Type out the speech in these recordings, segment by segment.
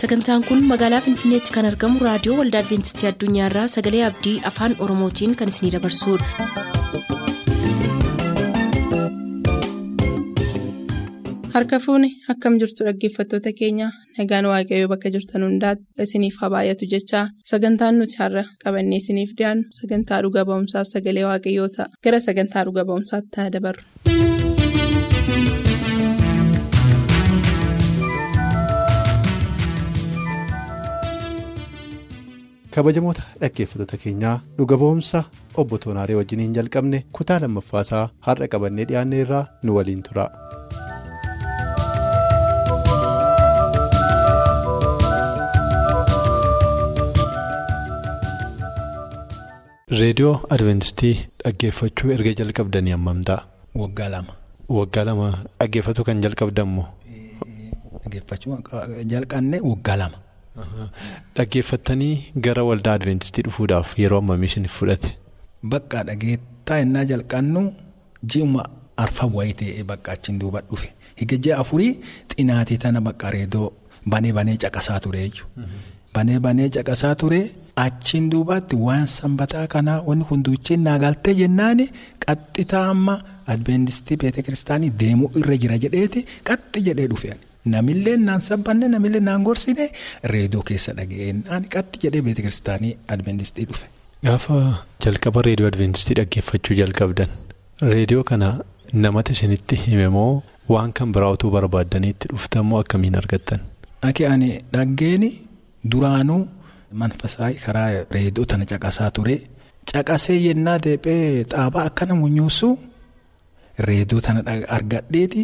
sagantaan kun magaalaa finfinneetti kan argamu raadiyoo waldaa adventistii addunyaarraa sagalee abdii afaan oromootiin kan isinidabarsudha. harka fuuni akkam jirtu dhaggeeffattoota keenya nagaan waaqayyoo bakka jirtan hundaati isiniif haa baay'atu jechaa sagantaan nuti har'a qabannee isiniif dhiyaannu sagantaa dhuga ba'umsaaf sagalee waaqayyoo ta'a gara sagantaa dhuga ba'umsaatti haa dabarru. Kabajamoota dhaggeeffattoota keenyaa dhuga ba'umsa obbo Toonaaree wajjiniin jalqabne kutaa lammaffaasaa har'a qabannee dhiyaanne irraa nu waliin tura. reediyoo adventistii dhaggeeffachuu erga jalqabdanii hammam ta'a. Waggaa lama. Waggaa lama dhaggeeffatu kan jalqabdammoo. Dhaggeeffachuu jalqabne waggaa lama. Dhaggeeffattanii gara waldaa adventistii dhufuudhaaf yeroo ammamii isin fudhate. Bakka dhageettaa innaa jalqannu ji'uma arfan wayii ta'ee bakka achiin duuba dhufe higa ji'a afurii xinaatii tana bakka reedoo banee banee caqasaa tureeyyu. Banee banee caqasaa ture achiin duubaatti waan sanbataa kanaa wanni hunduuchiin naagaltee jennaan qaxxitaa amma adventistii beete kiristaanii deemuu irra jira jedheeti qaxxi jedhee dhufe. Namillee naan sabbanne namillee naan gorsine reedoo keessa dhaga'een qaxxi jedhee beete kiristaanii adventistii dhufe. Gaafa jalqaba reediyoo adventistii dhaggeeffachuu jalqabdan reediyoo kana namatti isinitti hime moo waan kan biraa utuu barbaaddaniitti dhuftamoo akkamiin argattan? Aki ani dhaggeeni duraanuu manfasaa karaa reediyoo tana caqasaa ture caqasee yennaa deephee xaabaa akkana munyuusu reediyoo tana argadheeti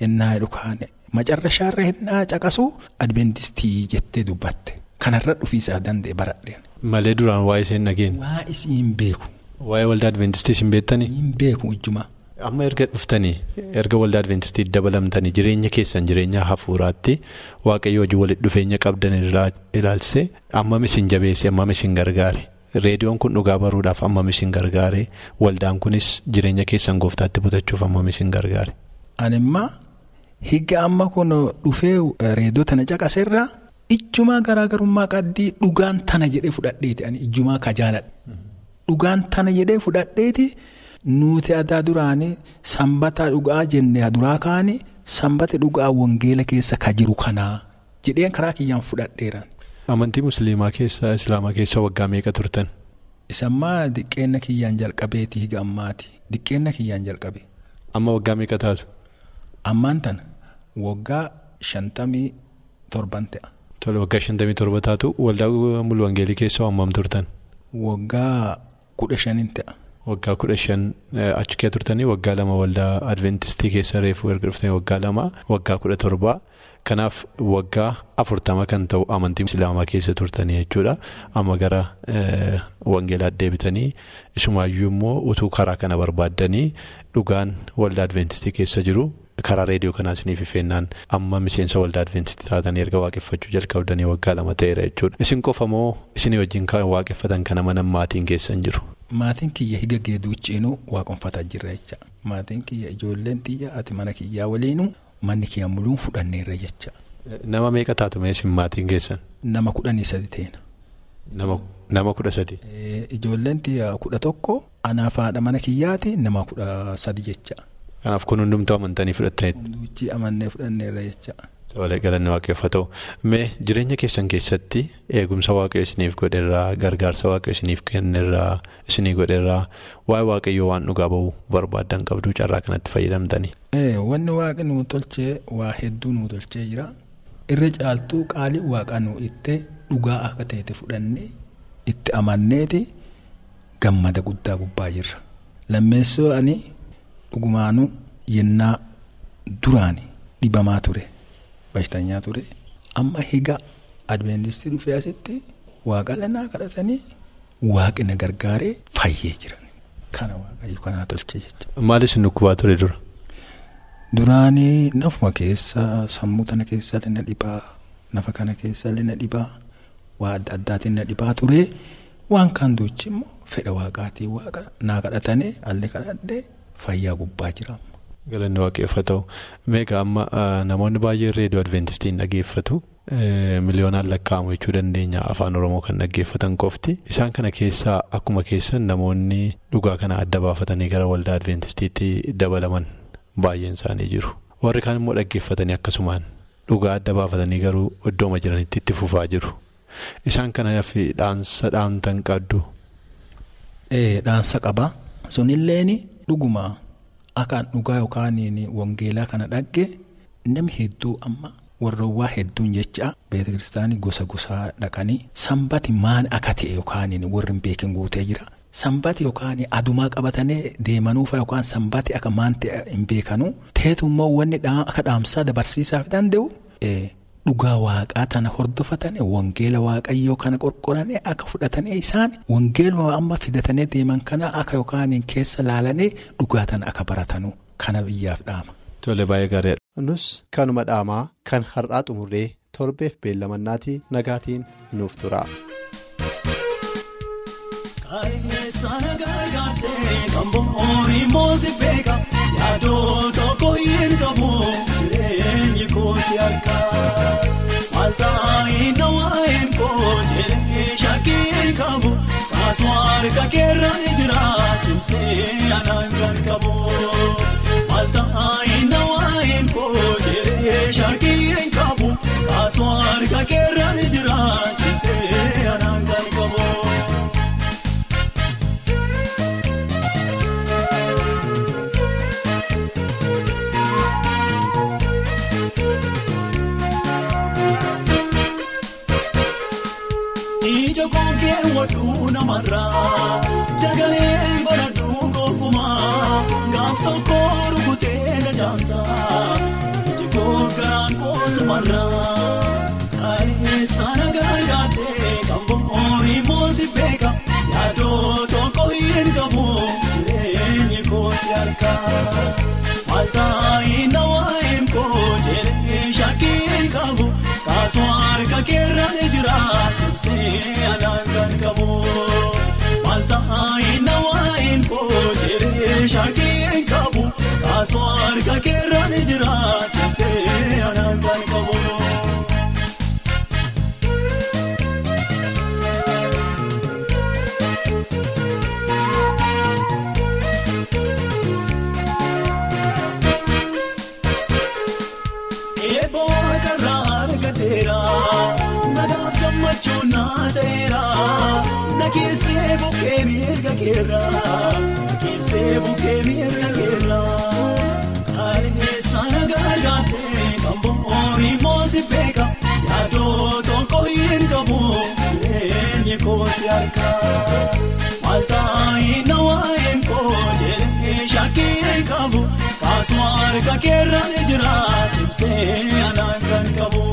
yennaa dhukaane. Macarrashaarra hinnaa caqasu adventistii jettee dubbatte kanarra dhufiisaa danda'e baradheen. Malee duraan waa'ee isheen dhageenye. Waa isii hin beeku. Waa'ee waldaa adventistii hin beektanii. Hin beeku ijjuma. Amma erga dhuftanii erga waldaa adventistii dabalamtanii jireenya keessan jireenya hafuuraatti waaqayyo hojii walitti dhufeenya qabdan ilaalchisee ammam isin jabeesse ammam isin gargaare reediyoon kun dhugaa baruudhaaf ammam isin gargaare waldaan kunis jireenya keessan gooftaatti butachuuf ammam isin gargaare. Animmaa. Higa amma kun dhufee reedoo tana caqaseerraa ijjumaa garaagarummaa qaddii dhugaan tana jedhee fudhadheeti ani ijjumaa ka jaaladha. Dhugaan tana jedhee fudhadheeti nuti addaa duraanii sanbata dhugaa jennee duraa kaanii sanbata dhugaa wangeela keessa ka jiru kanaa jedheen karaa kiyyaan fudhadheeran. Amantii musliimaa keessa islaamaa keessa waggaa meeqa turtan? Isammaa diqqeenna kiyyaan jalqabeeti higa ammaati diqqeenna kiyyaan jalqabe. Amma waggaa meeqa taatu? Ammaan tana waggaa shantamii torban ta'a. Tole waggaa shantamii torba taatu waldaa mulu wangeelii keessa hammam turtan? Waggaa kudha shanin ta'a. Waggaa kudha shan achi keessa turtanii waggaa lama waldaa adventistii keessa reefu erga dhuftanii waggaa lama waggaa kudha torbaa kanaaf waggaa afurtama kan ta'u amantii islaamaa keessa turtanii jechuudha amma gara wangeelaa deebitanii isumaayyuu immoo utuu karaa kana barbaaddanii dhugaan waldaa adventistii keessa jiru. karaa reediyoo kanaa isiniif ifeennaan amma miseensa waldaa adventistii taatanii erga waaqeffachuu jalqabdanii waggaa lama ta'eera jechuudha. Isin qofa moo isinii wajjin kan waaqeffatan kana mana maatiin keessan jiru? Maatiin kiyya higa geeduu ciinuu waaqonfataa jirra jecha. Maatiin kiyya ijoolleen xiyya ati mana kiyyaa waliinuu manni kiyya muluun fudhanneerra jecha. Nama meeqa taatu mee isin maatiin keessan? Nama kudhanii sadi ta'ina. Nama kudha sadi? Ijoolleen kudha tokko anaaf haadha mana kiyyaati nama kudha sadi jecha. Kanaaf kun hundumtuu amantanii fudhataniitu. Hunduuchi amannee fudhanneerra jecha. Tolee galanni waaqeffatoo mee jireenya keessan keessatti eegumsa waaqayyo isiniif godherraa gargaarsa waaqayyo isiniif kennerraa isinii godherraa waa'ee waaqayyoo waan dhugaa ba'uu barbaadan qabduu carraa kanatti fayyadamtanii. Wanni waaqni nu tolchee waa hedduu nu tolchee jira. Irra caaltuu qaalii waaqaa nu itti dhugaa akka ta'etti fudhannee itti amanneeti gammada guddaa gubbaa jirra. Lammeessoo ani. Dhugumaanuu yennaa duraani dhibamaa ture bashtanyaa ture amma higa adventistii dhufee asitti waaqa lanaa kadhatanii waaqni gargaaree fayyee jiran kana waaqayyo kanaa tolchee jecha. Maal isin dhukkubaa ture dura? Duraanii nafuma keessa sammuu tana keessa na dhibaa nafa kana keessa na dhibaa waa adda addaatiin na dhibaa ture waan kaan duuchi immoo fedha waaqaatii waaqa naa kadhatanii alli kadhadhee. Fayyaa gubbaa jira. Galanni waaqeffatu meeqa amma namoonni baay'een reediyoo adventistiin dhageeffatu miliyoonaan lakkaa'amu jechuu dandeenya. Afaan oromoo kan dhaggeeffatan qofti. Isaan kana keessaa akkuma keessan namoonni dhugaa kana adda baafatanii gara waldaa adventistiitti dabalaman baay'een isaanii jiru. Warri kaan immoo dhaggeeffatanii akkasumaan dhugaa adda baafatanii garuu iddooma jiranitti itti fufaa jiru. Isaan kanaaf dhaansa dhaamtan qabdu. Dhaansa qaba. Sunilleen dhuguma akka dhugaa yookaan wangeelaa kana dhagge namni hedduu amma. warroowwan hedduun jecha beekta kiristaanii gosa gosaa dhaqanii sanbati maal akka ta'e yookaan warri hin beekin guutee jira. Sanbati yookaan adumaa qabatanii deemanuufa yookaan sanbati akka maan ta'e hin beekanu teetummoo wanni akka dhaamsaa dabarsiisaaf danda'u dhugaa waaqaa tana hordofatanii wangeela waaqayyoo kana qorqoranii akka fudhatanii isaan wangeeluma amma fidatanii deeman kana akka yookaan keessa laalanii dhugaa tana akka baratanu kana biyyaaf dhaama. Tole baay'ee gaariidha. Nus kanuma dhaamaa kan har'aa xumurree torbeef beellamannaatii nagaatiin nuuf tura. Maltaayina waa'een koojeelee shaakireen qabu kaasoo harka keerraan jira cimsee anaan kan qabu. Ija koosumarraa kaayee sana gargaartee kan bo'oorii moosi beeka yaadoo tokko hin qabu jireenyi koosi harkaa maltaayina waa'een koo jedhee shakkii qabu kaasoo harka keerraan jira cimsee anaan kan qabu. Maltaayina waa'een koo jedhee shaakii qabu kaasoo harka keerraan jira cimsee anaan kan qabu. Nagaaf gammachuu naa ta'eera na keessee bukkee mirga keerraan jira cimsee anaan kan qabu.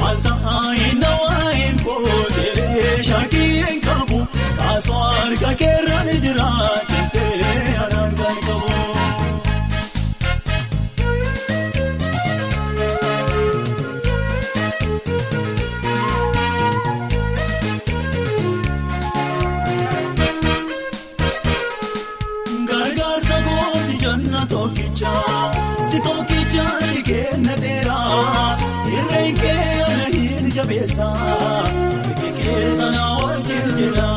Maltaayina waa'een koo jedhee shaakii qabu. Kaasuma harka keerraan jira cimsee anaan kan qabu. Hin harki keessa na wajjin jira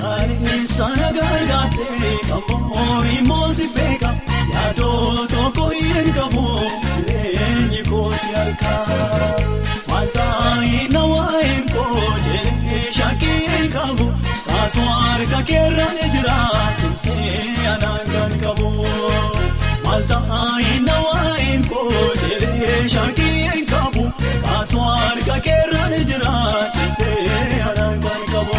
kaaleessa na gargaartee kan bo'oorii moosi beeka yaadoo tokko hin qabu jireenyi koosi harkaa maltaayina waa'een koo jedhee shakkii qabu. Kaasuma harka keerraan jira Kaasuma harka keerraan jira cimsee anaan kan qabu.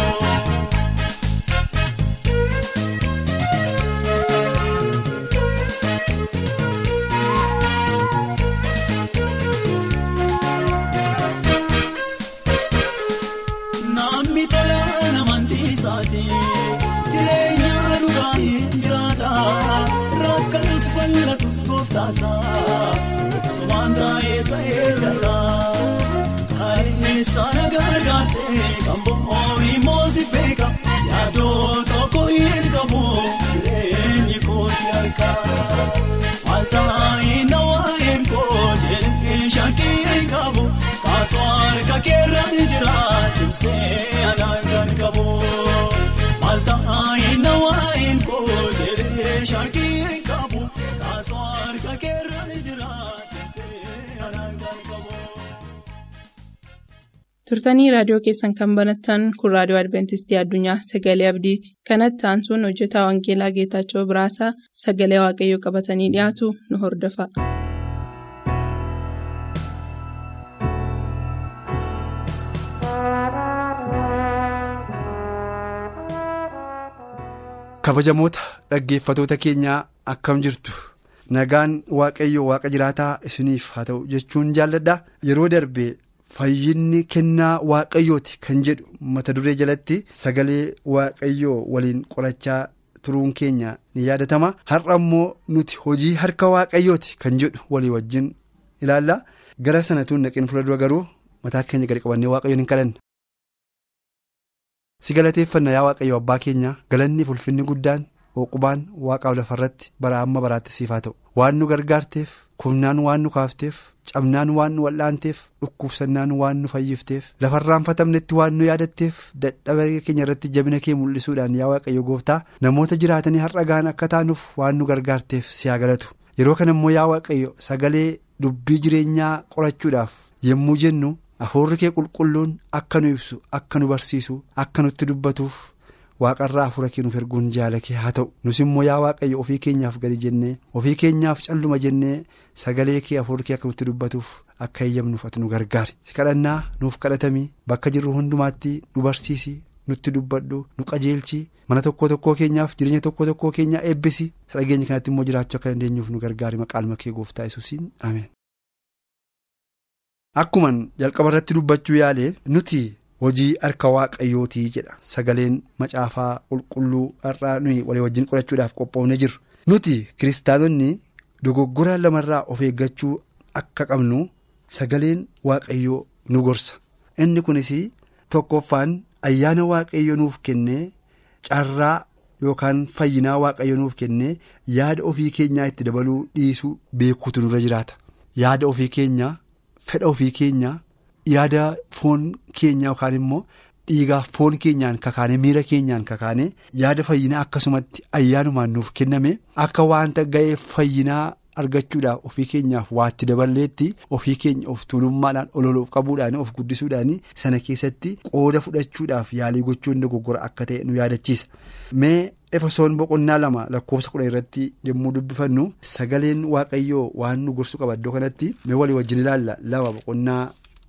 Namni tola namantii isaati jireenya dhugaa hin jiraata rakkatus bal'atus gooftaasa sumaan taa'eessa eeggata kaaleessa Saana gabaagaatee kan boo'oorii moosi beeka yaadoo tokko hin qabu jireenyi kooti harkaa waltaa'ina waa'een kooti shakkii hin qabu kaasoo harka keerra jira cimsee anaan kan qabu. Turtanii raadiyoo keessan kan banattan kun raadiyoo adventistii addunyaa sagalee abdiiti. Kanatti aansuun hojjetaa wangeelaa geetaachoo biraasaa sagalee waaqayyoo qabatanii dhiyaatu nu hordofa. kabajamoota dhaggeeffatoota keenyaa akkam jirtu? Nagaan waaqayyoo waaqa jiraataa isiniif haa ta'u jechuun jaalladha. Yeroo darbe fayyinni kennaa waaqayyooti kan jedhu mata duree jalatti sagalee waaqayyoo waliin qorachaa turuun keenya ni yaadatama. Har'a immoo nuti hojii harka waaqayyooti kan jedhu walii wajjin ilaalla. Gara sanatuun naqeen fuuldura garuu mataa keenya gadi qabannee waaqayyoon hin kadhanna. si galateeffanna yaa waaqayyo abbaa keenya galanni ulfinni guddaan hooqubaan waaqaaf lafarratti bara amma baraatti siif haa ta'u. Waan nu gargaarteef kufnaan waan nu kaafteef cabnaan waan nu wal'aanteef dhukkubsannaan waan nu fayyifteef lafarraanfatamnetti waan nu yaadatteef dadhabaa keenya irratti jabina kee mul'isuudhaan yaa waaqayyo gooftaa namoota jiraatanii har'a gahan akka taanuuf waan nu gargaarteef si haa galatu yeroo kana immoo yaa waaqayyo sagalee dubbii jireenyaa qorachuudhaaf yommuu jennu. Afuurri kee qulqulluun akka nu ibsu akka nu barsiisu akka nutti dubbatuuf waaqarraa afuura kee nuuf erguun jaalakee haa ta'u. Nus immoo yaa waaqayyo ofii keenyaaf gadi jennee ofii keenyaaf calluma jennee sagalee kee afuurri kee akka nutti dubbatuuf akka eeyyamnuuf ati nu gargaari. Si kadhannaa nuuf kadhatamii bakka jirru hundumaatti nu barsiisi nutti dubbadhu nu qajeelchi mana tokko tokkoo keenyaaf jireenya tokko tokkoo keenyaa eebbisi. Dhageenya kanatti immoo jiraachuu akka dandeenyuuf nu gargaari. Maqaan kee gooftaa yesuusiin. Ameen. Akkuman jalqaba dubbachuu yaale nuti hojii harka waaqayyootii jedha. Sagaleen macaafaa qulqulluu har'aa nuyi walii wajjin qorachuudhaaf qophoofne jirru nuti kiristaanonni dogoggora lamarraa of eeggachuu akka qabnu sagaleen waaqayyoo nu gorsa. Inni kunis tokkoffaan ayyaana waaqayyo nuuf kennee carraa yookaan fayyinaa waaqayyo nuuf kennee yaada ofii keenyaa itti dabaluu dhiisuu beekuutu nurra jiraata. Yaada ofii keenyaa. Fedha ofii keenya yaada foon keenya yookaan immoo dhiigaa foon keenyaan kakaane miira keenyaan kakaane yaada fayyinaa akkasumatti ayyaanumaan nuuf kenname akka wanta ga'ee fayyinaa argachuudhaaf ofii keenyaaf waatti daballeetti ofii keenya of tuulummaadhaan ololuuf qabuudhaan of guddisuudhaan sana keessatti qooda fudhachuudhaaf yaalii gochuun dogoggora akka ta'e nu yaadachiisa. Mee Efesoon boqonnaa lama lakkoofsa kudha irratti yommuu dubbifannu sagaleen waaqayyoo waan nu gorsu qaba iddoo kanatti mee walii wajjin ilaalla lama boqonnaa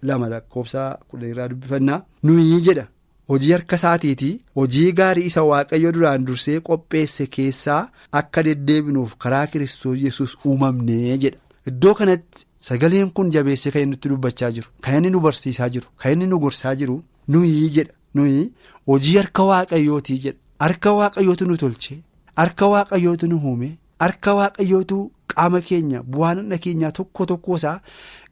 lama lakkoofsa kudha irraa dubbifannaa nuyi jedha. Hojii harka isaatiitii hojii gaarii isa waaqayyo duraan dursee qopheesse keessaa akka deddeebinuuf karaa kiristoos yesus uumamnee jedha. Iddoo kanatti sagaleen kun jabeessee kan inni nutti dubbachaa jiru kan inni nu barsiisaa jiru kan inni nu gorsaa jiru nuyi jedha. Nuyi hojii harka waaqayyootii jedha. Harka waaqayyootu nu tolche harka waaqayyootu nu uume harka waaqayyootu qaama keenya bu'aan hunda keenyaa tokko tokko isaa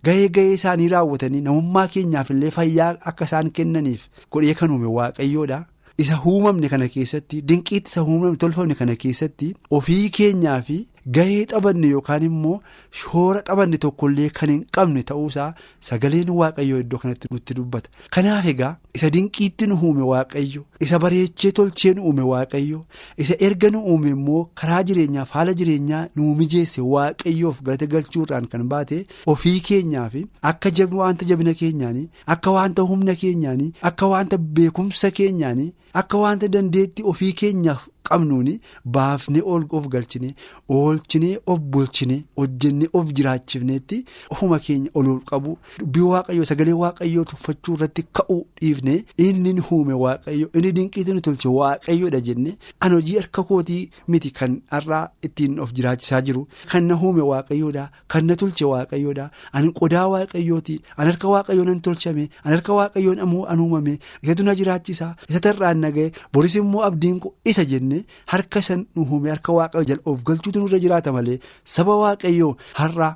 gahee gahee isaanii raawwatanii namummaa keenyaaf illee fayyaa akka isaan kennaniif godhee kan uume waaqayyoodha. Isa uumamne kana keessatti dinqiitti isa uumamne tolfamne kana keessatti ofii keenyaa fi gahee xabanne yookaan immoo shoora xabanne tokkollee kan hin qabne ta'uusaa sagaleen waaqayyoo iddoo kanatti nutti dubbata. Kanaaf egaa isa dinqiitti nu uume waaqayyo isa bareechee tolchee nu uume waaqayyo isa erga nu uume immoo karaa jireenyaaf haala jireenyaa nu mijeesse waaqayyoof galata galchuudhaan kan baate ofii keenyaaf akka wanta jabina keenyaanii akka wanta humna keenyaanii akka wanta beekumsa keenyaanii akka wanta dandeetti ofii keenyaaf. Qabnuuni baafnee ol of galchine oolchinee of bulchine hojjennee of jiraachifneetti ofuma keenya ol qabu. Dubbii waaqayyoo sagalee waaqayyoo tuffachuu irratti ka'uu dhiifne inni nu uume waaqayyo inni dinqiitti nu tolche waaqayyoodha jenne. An hojii harka kootii miti kan har'aa ittiin of jiraachisaa jiru kan na uume waaqayyoodha kan na tolche waaqayyoodha ani qodaa waaqayyooti an harka waaqayyoon an tolchame an harka waaqayyoon an uumame isatu na jiraachisa isa tarraan naga'e boris immoo abdiin isa jenne. Harka san uume harka waaqayyoo jala of galchuutu nurra jiraata malee saba waaqayyoo har'a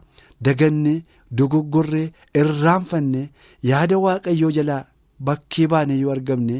daganne dogoggorree irraanfanne yaada waaqayyoo jalaa bakkee baane yoo argamne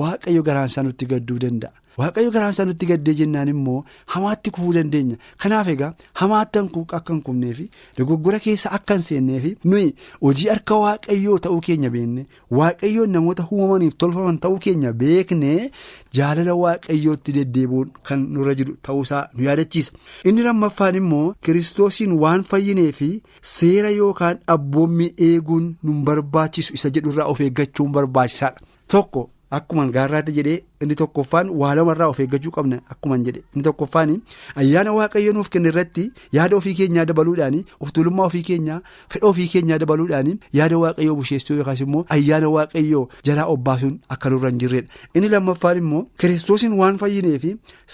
waaqayyo garaansaa nutti gadduu danda'a. Waaqayyo garaansaa nutti gaddee jennaan immoo hamaatti kufuu dandeenya. Kanaaf egaa hamaatti akka hin kufneefi dogoggora keessa akka hin seenneefi nuyi hojii harka waaqayyoo ta'uu keenya beekne waaqayyoon namoota uumamaniif tolfaman ta'uu keenya beekne jaalala waaqayyootti deddeebi'uun kan nurra jiru ta'uusaa nu yaadachiisa. Inni lammaffaan immoo kiristoosiin waan fayyineefi seera yookaan abboommii eeguun nu barbaachisu isa jedhurraa of eeggachuun barbaachisaadha. Tokko. Akkuma gaarraatti jedhee inni tokkoffaan waa lamarraa of eeggachuu qabna akkuma jedhe inni tokkoffaan ayyaana waaqayyo nuuf kenne irratti yaada ofii keenyaa dabaluudhaan of tuulummaa ofii keenyaa fedha ofii keenyaa dabaluudhaan yaada waaqayyoo busheessuu yookaas immoo ayyaana waaqayyoo jalaa obbaasuun akka nurra hin jirredha. Inni lammaffaan immoo kiristoosiin waan fayyineef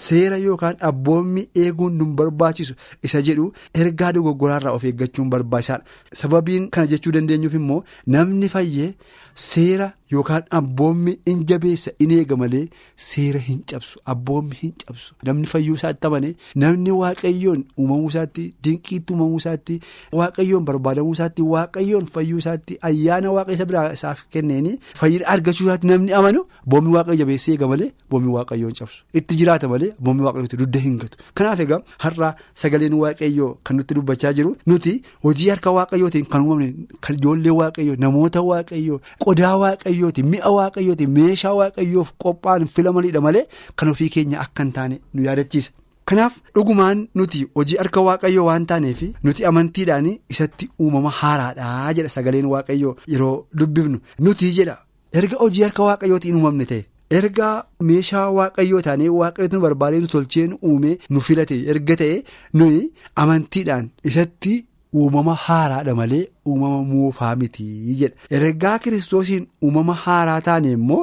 seera yookaan abboommii eeguun nu barbaachisu isa jedhu ergaa dogoggoraarraa of eeggachuun barbaachisaadha. Sababiin kana jechuu dandeenyuuf immoo namni fayyee. Seera yookaan abboommi in jabeessa in eega malee seera hin cabsu abboommi hin cabsu namni fayyuu isaatti amane namni waaqayyoon uumamuu isaatti dinqiitti uumamuu isaatti waaqayyoon barbaadamuu isaatti waaqayyoon fayyuu isaatti ayyaana waaqayyo biraa isaaf kenneeni fayyina argachuu isaatti namni amanu abboommi waaqayyo jabeessa eega malee abboommi waaqayyoon cabsu itti jiraata malee abboommi waaqayyootti dudda hin gatu kanaaf egaa har'a sagaleen waaqayyoo kan nutti dubbachaa jiru nuti hojii harka waaqayyootiin kan uumamne ijoollee waaqayyoo namoota waaqayyoo. Qodaa waaqayyooti mi'a waaqayyooti meeshaa waaqayyoof qophaa'an filamanidha malee kan ofii keenya akka hin taane nu yaadachiisa. Kanaaf dhugumaan nuti hojii harka waaqayyoo waan taaneef nuti amantiidhaan isatti uumama haaraadhaa jedha sagaleen waaqayyoo yeroo dubbifnu nuti jedha erga hojii harka waaqayyootiin uumamne ta'e. erga meeshaa waaqayyoo taanee waaqayyootu nu barbaadee nu tolchee nu uume nu filate erga ta'e nuyi amantiidhaan isatti. Uumama haaraadha malee uumama moofaa miti jedha ergaa kiristoosiin uumama haaraa taane immoo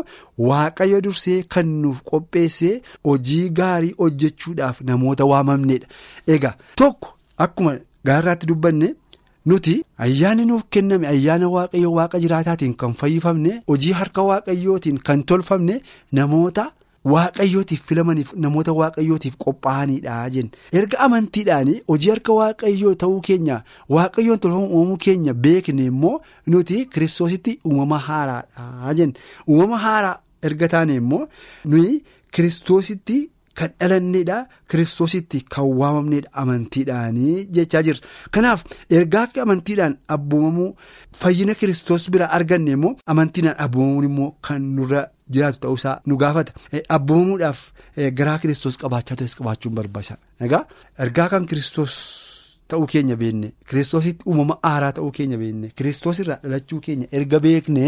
waaqayyo dursee kan nuuf qopheessee hojii gaarii hojjechuudhaaf namoota waamamneedha egaa tokko akkuma gaarraatti dubbanne nuti ayyaanni nuuf kenname ayyaana waaqayyo waaqa jiraataatiin kan fayyifamne hojii harka waaqayyootiin kan tolfamne namoota. Waaqayyootiif filamaniif namoota waaqayyootiif qophaa'anidha jenna erga amantiidhaan hojii harka waaqayyoo ta'uu keenya waaqayyoon tolfamu uumamuu keenya beekne immoo nuti kiristoositti uumama haaraadha jenna uumama haaraa erga taane immoo nuyi kiristoositti kan dhalannedha kiristoositti kan waamamnedha amantiidhaanii jechaa jirra kanaaf ergaa amantiidhaan abboomamuu fayyina kiristoos bira arganne immoo amantiidhaan abboomamuun immoo kan nurra. jiraatu ta'uusaa nu gaafata abboomamuudhaaf garaa kiristoos qabaachaa ta'es qabaachuun barbaachisaadha egaa ergaa kan kiristoos ta'uu keenya beekne kiristoositti uumama haaraa ta'uu keenya beekne kiristoos irraa dhalachuu keenya erga beekne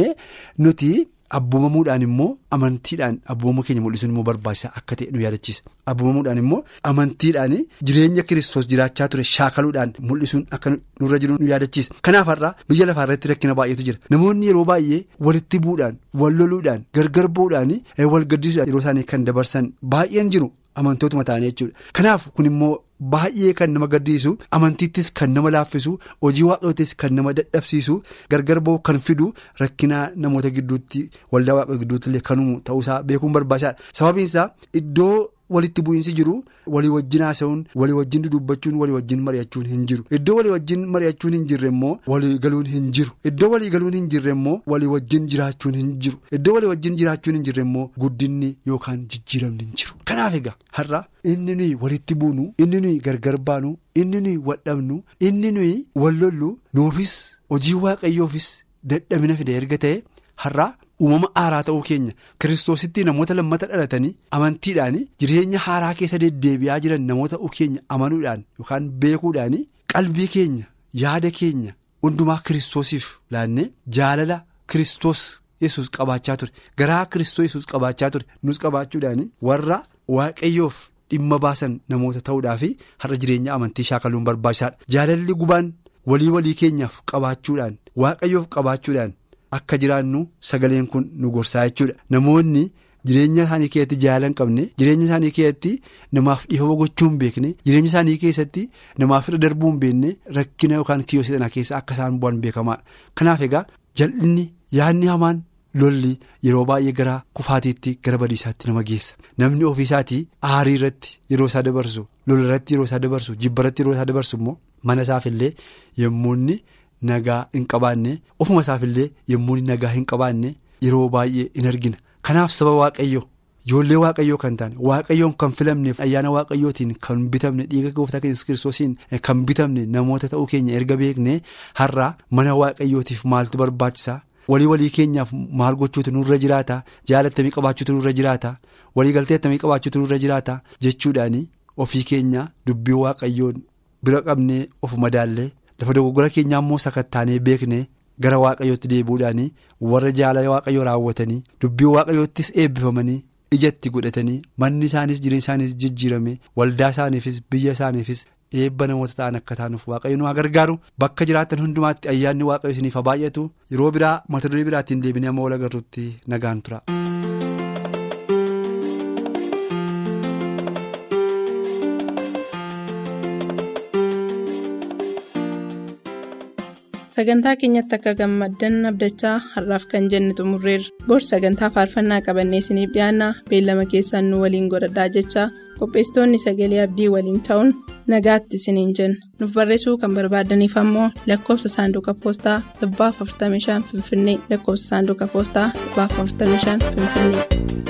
nuti abboomamuudhaan immoo amantiidhaan abboomamuu keenya mul'isuun immoo barbaachisaa akka ta'e nu yaadachiisa. Abboomamuudhaan immoo amantiidhaan jireenya kiristoos jiraachaa ture shaakaluudhaan mul'isuun akka nurra jiru nu yaadachiisa. Kanaaf har'aa biyya lafaa irratti rakkina baay'eetu jira. Namoonni yeroo baay'ee walitti bu'uudhaan wal loluudhaan gargar bu'uudhaan wal gaddisuudhaan yeroo isaanii kan dabarsan baay'een jiru amantootuma ta'anii jechuudha kanaaf kun immoo. Baay'ee kan nama gaddisiisu amantiittis kan nama laaffisu hojii waaqayyootis kan nama dadhabsiisu gargar ba'u kan fidu rakkina namoota gidduutti waldaa waaqayyoo gidduutti illee kan uumu ta'uusaa beekuun barbaachisaadha sababiin isaa iddoo walitti bu'iinsi jiru walii wajjin haasa'uun walii wajjin dudubbachuun walii wajjin mari'achuun hin jiru. Iddoo walii wajjin mari'achuun hin jirre immoo walii galuun hin jiru. Iddoo walii galuun hin jirre immoo walii wajjin jiraachuun hin jiru. Iddoo walii wajjin jiraachuun hin jirre immoo guddinni yookaan jijjiiramni hin jiru. Kanaaf egaa har'a. Inni nuyi walitti buunu inni nuyi gargar baanu inni nuyi wadhabnu inni nuyi wallollu nuufis hojii waaqayyoofis dadhabina fide erga ta'e har'a uumama haaraa ta'uu keenya kiristoositti namoota lammata dhalatanii amantiidhaan jireenya haaraa keessa deddeebi'aa jiran namoota keenya amanuudhaan yookaan beekuudhaan qalbii keenya yaada keenya hundumaa kiristoosiif laannee jaalala kiristoos yesus qabaachaa ture garaa kiristoos yesus qabaachaa ture nus qabaachuudhaan warra waaqayyoof. Dhimma baasan namoota ta'uudhaa fi har'a jireenya amantii shaakaluun barbaachisaadha. Jaalalli gubaan walii walii keenyaaf qabaachuudhaan waaqayyoof qabaachuudhaan akka jiraannu sagaleen kun nu gorsaa jechuudha. Namoonni jireenya isaanii keessatti jaalala hin qabne jireenya isaanii keessatti namaaf dhiifama gochuu hin beekne jireenya isaanii keessatti namaaf irra darbuu hin beekne rakkina yookaan kiyyoo sana keessa akka isaan bu'an beekamaadha. Kanaaf egaa jal'inni yaadni hamaan. Lolli yeroo baay'ee gara kufaatiitti gara badiisaatti nama geessa namni ofiisaatii aarii irratti yeroo isaa dabarsu lola irratti yeroo isaa dabarsu jibba irratti yeroo isaa dabarsu immoo mana isaaf illee yommuu inni nagaa hin qabaanne ofuma isaaf illee yommuu nagaa hin qabaanne yeroo baay'ee in argina kanaaf saba waaqayyo ijoollee waaqayyoo kan taane waaqayyoon kan filamneef ayyaana waaqayyootiin kan bitamne dhiiga gooftaa keenya kiristoosiin kan bitamne namoota ta'uu keenya erga beekne har'a mana waaqayyootiif maaltu barbaachisaa walii walii keenyaaf maal gochuutu nurra jiraata? Jaalattamii qabaachuutu nurra jiraata? Walii galtee attamii qabaachuutu nurra jiraata? Jechuudhaani ofii keenya dubbii waaqayyoon bira qabnee of madaallee lafa dogoggora keenyaa immoo sakattaanee beekne. gara waaqayyootti deebi'uudhaanii warra jaalala waaqayyoo raawwatanii dubbii waaqayyoottis eebbifamanii ijatti godhatanii manni isaanis jireenya isaanis jijjiirame waldaa isaaniifis biyya isaaniifis eebba namoota ta'an akka taanuuf waaqayyo nu haa gargaaru bakka jiraattan hundumaatti ayyaanni waaqayyo isiniif baay'atu yeroo biraa mata duree biraattiin deebinee amma wal agarruutti nagaan tura. Sagantaa keenyatti akka gammaddan abdachaa har'aaf kan jenne xumurreerra bor sagantaa faarfannaa qabannee isiniif dhiyaanna beellama keessaan nu waliin godhadhaa jechaa qopheessitoonni sagalee abdii waliin ta'uun nagaatti isiniin jenna nuuf barreessuu kan barbaadaniif ammoo lakkoofsa saanduqa poostaa 45 finfinnee lakkoofsa saanduqa poostaa 45 finfinnee.